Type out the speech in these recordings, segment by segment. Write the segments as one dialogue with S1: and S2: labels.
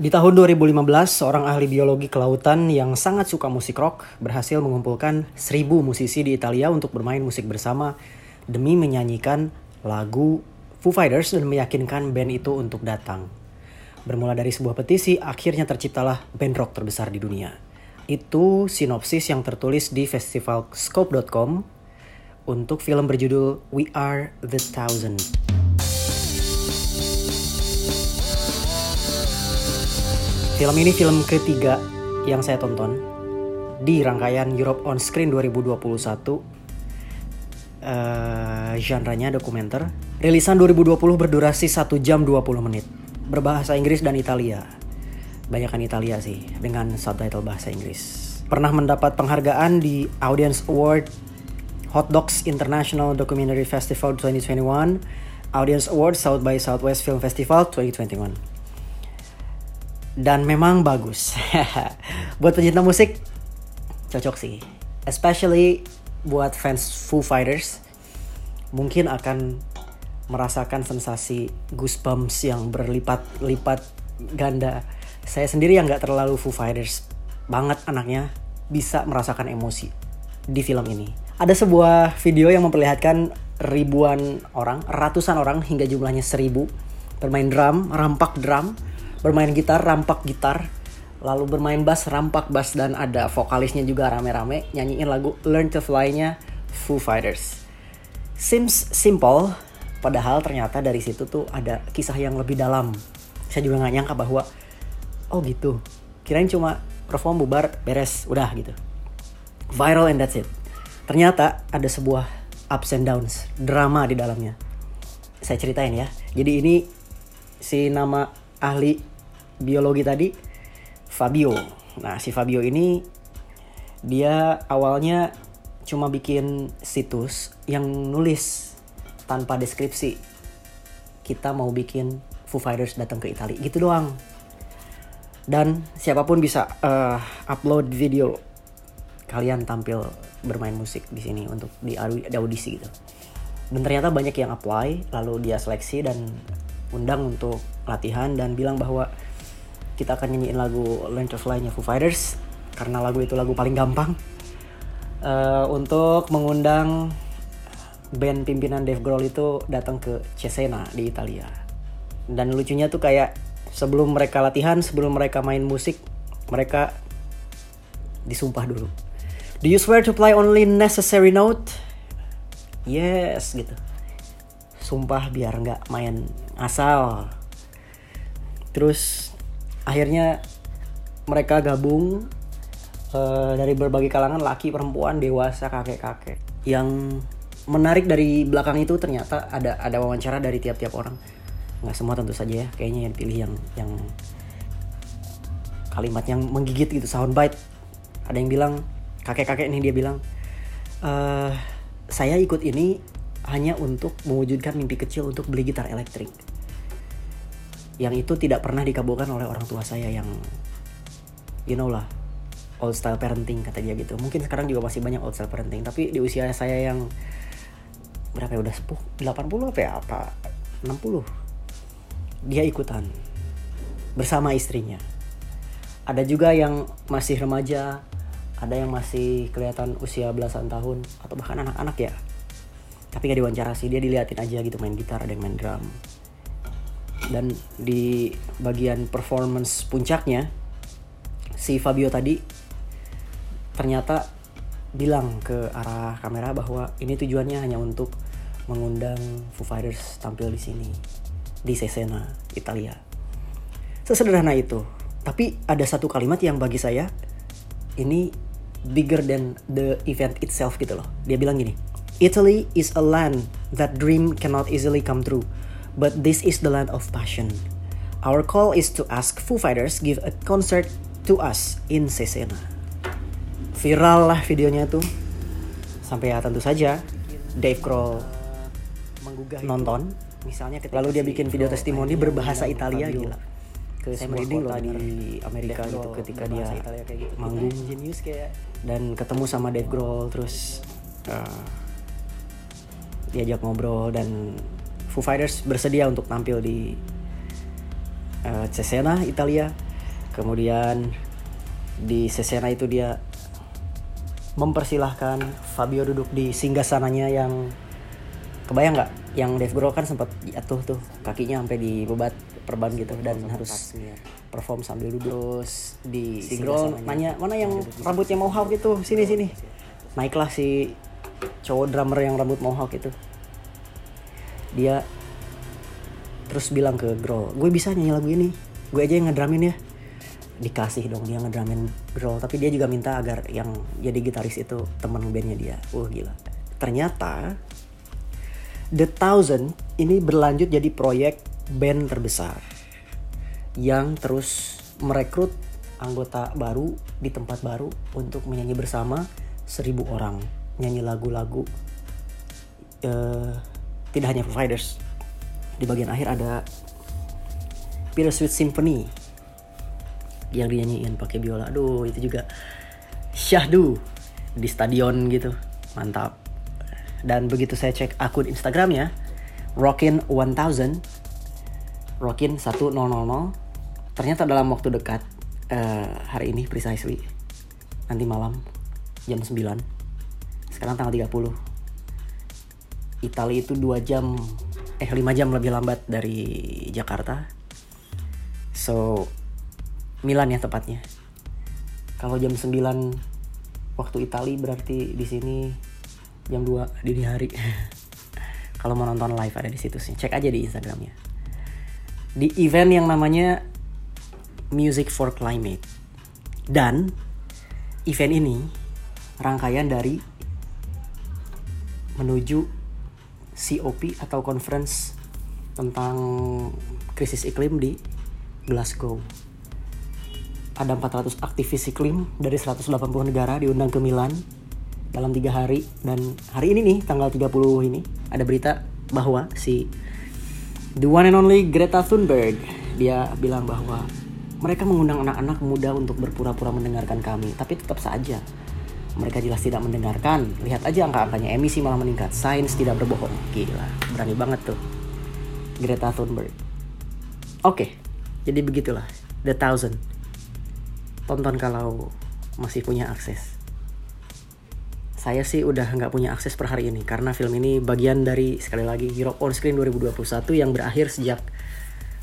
S1: Di tahun 2015, seorang ahli biologi kelautan yang sangat suka musik rock berhasil mengumpulkan seribu musisi di Italia untuk bermain musik bersama demi menyanyikan lagu Foo Fighters dan meyakinkan band itu untuk datang. Bermula dari sebuah petisi, akhirnya terciptalah band rock terbesar di dunia. Itu sinopsis yang tertulis di festivalscope.com untuk film berjudul We Are the Thousand. Film ini film ketiga yang saya tonton di rangkaian Europe on Screen 2021. Uh, genrenya dokumenter. Rilisan 2020 berdurasi 1 jam 20 menit. Berbahasa Inggris dan Italia. Banyakan Italia sih dengan subtitle bahasa Inggris. Pernah mendapat penghargaan di Audience Award Hot Dogs International Documentary Festival 2021, Audience Award South by Southwest Film Festival 2021 dan memang bagus. buat pecinta musik cocok sih. Especially buat fans Foo Fighters mungkin akan merasakan sensasi goosebumps yang berlipat-lipat ganda. Saya sendiri yang gak terlalu Foo Fighters banget anaknya bisa merasakan emosi di film ini. Ada sebuah video yang memperlihatkan ribuan orang, ratusan orang hingga jumlahnya seribu bermain drum, rampak drum bermain gitar rampak gitar lalu bermain bass rampak bass dan ada vokalisnya juga rame-rame nyanyiin lagu Learn to Fly-nya Foo Fighters. Seems simple, padahal ternyata dari situ tuh ada kisah yang lebih dalam. Saya juga nggak nyangka bahwa oh gitu. Kirain cuma perform bubar beres udah gitu. Viral and that's it. Ternyata ada sebuah ups and downs, drama di dalamnya. Saya ceritain ya. Jadi ini si nama ahli biologi tadi Fabio. Nah, si Fabio ini dia awalnya cuma bikin situs yang nulis tanpa deskripsi. Kita mau bikin Foo Fighters datang ke Italia gitu doang. Dan siapa pun bisa uh, upload video kalian tampil bermain musik di sini untuk di, di audisi gitu. Dan ternyata banyak yang apply, lalu dia seleksi dan undang untuk latihan dan bilang bahwa kita akan nyanyiin lagu Learn to Fly-nya Foo Fighters karena lagu itu lagu paling gampang. Uh, untuk mengundang band pimpinan Dave Grohl itu datang ke Cesena di Italia. Dan lucunya tuh kayak sebelum mereka latihan sebelum mereka main musik mereka disumpah dulu. Do you swear to play only necessary note? Yes gitu. Sumpah biar nggak main asal. Terus akhirnya mereka gabung uh, dari berbagai kalangan laki perempuan dewasa kakek kakek yang menarik dari belakang itu ternyata ada ada wawancara dari tiap-tiap orang. Nggak semua tentu saja ya kayaknya yang pilih yang yang kalimat yang menggigit gitu soundbite. Ada yang bilang kakek-kakek ini dia bilang e, saya ikut ini hanya untuk mewujudkan mimpi kecil untuk beli gitar elektrik yang itu tidak pernah dikabulkan oleh orang tua saya yang you know lah old style parenting kata dia gitu. Mungkin sekarang juga masih banyak old style parenting tapi di usia saya yang berapa ya udah sepuh 80 apa ya apa 60 dia ikutan bersama istrinya. Ada juga yang masih remaja ada yang masih kelihatan usia belasan tahun atau bahkan anak-anak ya. Tapi gak diwawancara sih dia diliatin aja gitu main gitar ada yang main drum dan di bagian performance puncaknya si Fabio tadi ternyata bilang ke arah kamera bahwa ini tujuannya hanya untuk mengundang Foo Fighters tampil di sini di Cesena, Italia. Sesederhana itu. Tapi ada satu kalimat yang bagi saya ini bigger than the event itself gitu loh. Dia bilang gini, Italy is a land that dream cannot easily come true but this is the land of passion. Our call is to ask Foo Fighters give a concert to us in Cesena. Viral lah videonya tuh. Sampai ya tentu saja Dave Grohl menggugah nonton. Misalnya lalu dia bikin video testimoni berbahasa Italia gila ke saya merinding loh di Amerika gitu ketika dia gitu. manggung dan ketemu sama Dave Grohl terus uh, diajak ngobrol dan Foo Fighters bersedia untuk tampil di uh, Cesena Italia. Kemudian di Cesena itu dia mempersilahkan Fabio duduk di singgah sananya yang kebayang nggak? Yang Dave Grohl kan sempat jatuh tuh kakinya sampai dibebat perban gitu dan harus perform sambil duduk. Terus di si Grohl nanya mana yang rambutnya mohawk gitu sini sini. naiklah si cowok drummer yang rambut mohawk itu dia terus bilang ke Grohl gue bisa nyanyi lagu ini gue aja yang ngedramin ya. Dikasih dong dia ngedramin Grohl tapi dia juga minta agar yang jadi gitaris itu teman bandnya dia. Wah gila. Ternyata The Thousand ini berlanjut jadi proyek band terbesar yang terus merekrut anggota baru di tempat baru untuk menyanyi bersama seribu orang. Nyanyi lagu-lagu uh, tidak hanya providers di bagian akhir ada Sweet Symphony yang dinyanyiin pakai biola. Aduh itu juga syahdu di stadion gitu. Mantap. Dan begitu saya cek akun Instagramnya Rockin 1000 Rockin 1000 ternyata dalam waktu dekat uh, hari ini precisely nanti malam jam 9 sekarang tanggal 30 Italia itu 2 jam eh 5 jam lebih lambat dari Jakarta. So Milan ya tepatnya. Kalau jam 9 waktu Italia berarti di sini jam 2 dini hari. Kalau mau nonton live ada di situ sih. Cek aja di Instagramnya. Di event yang namanya Music for Climate. Dan event ini rangkaian dari menuju COP atau conference tentang krisis iklim di Glasgow. Ada 400 aktivis iklim dari 180 negara diundang ke Milan dalam tiga hari dan hari ini nih tanggal 30 ini ada berita bahwa si the one and only Greta Thunberg dia bilang bahwa mereka mengundang anak-anak muda untuk berpura-pura mendengarkan kami, tapi tetap saja mereka jelas tidak mendengarkan. Lihat aja angka-angkanya emisi malah meningkat. Sains tidak berbohong. Gila, berani banget tuh. Greta Thunberg. Oke, jadi begitulah. The Thousand. Tonton kalau masih punya akses. Saya sih udah nggak punya akses per hari ini karena film ini bagian dari sekali lagi Europe on Screen 2021 yang berakhir sejak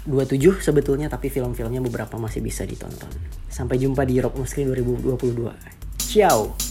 S1: 27 sebetulnya tapi film-filmnya beberapa masih bisa ditonton. Sampai jumpa di Europe On Screen 2022. Ciao.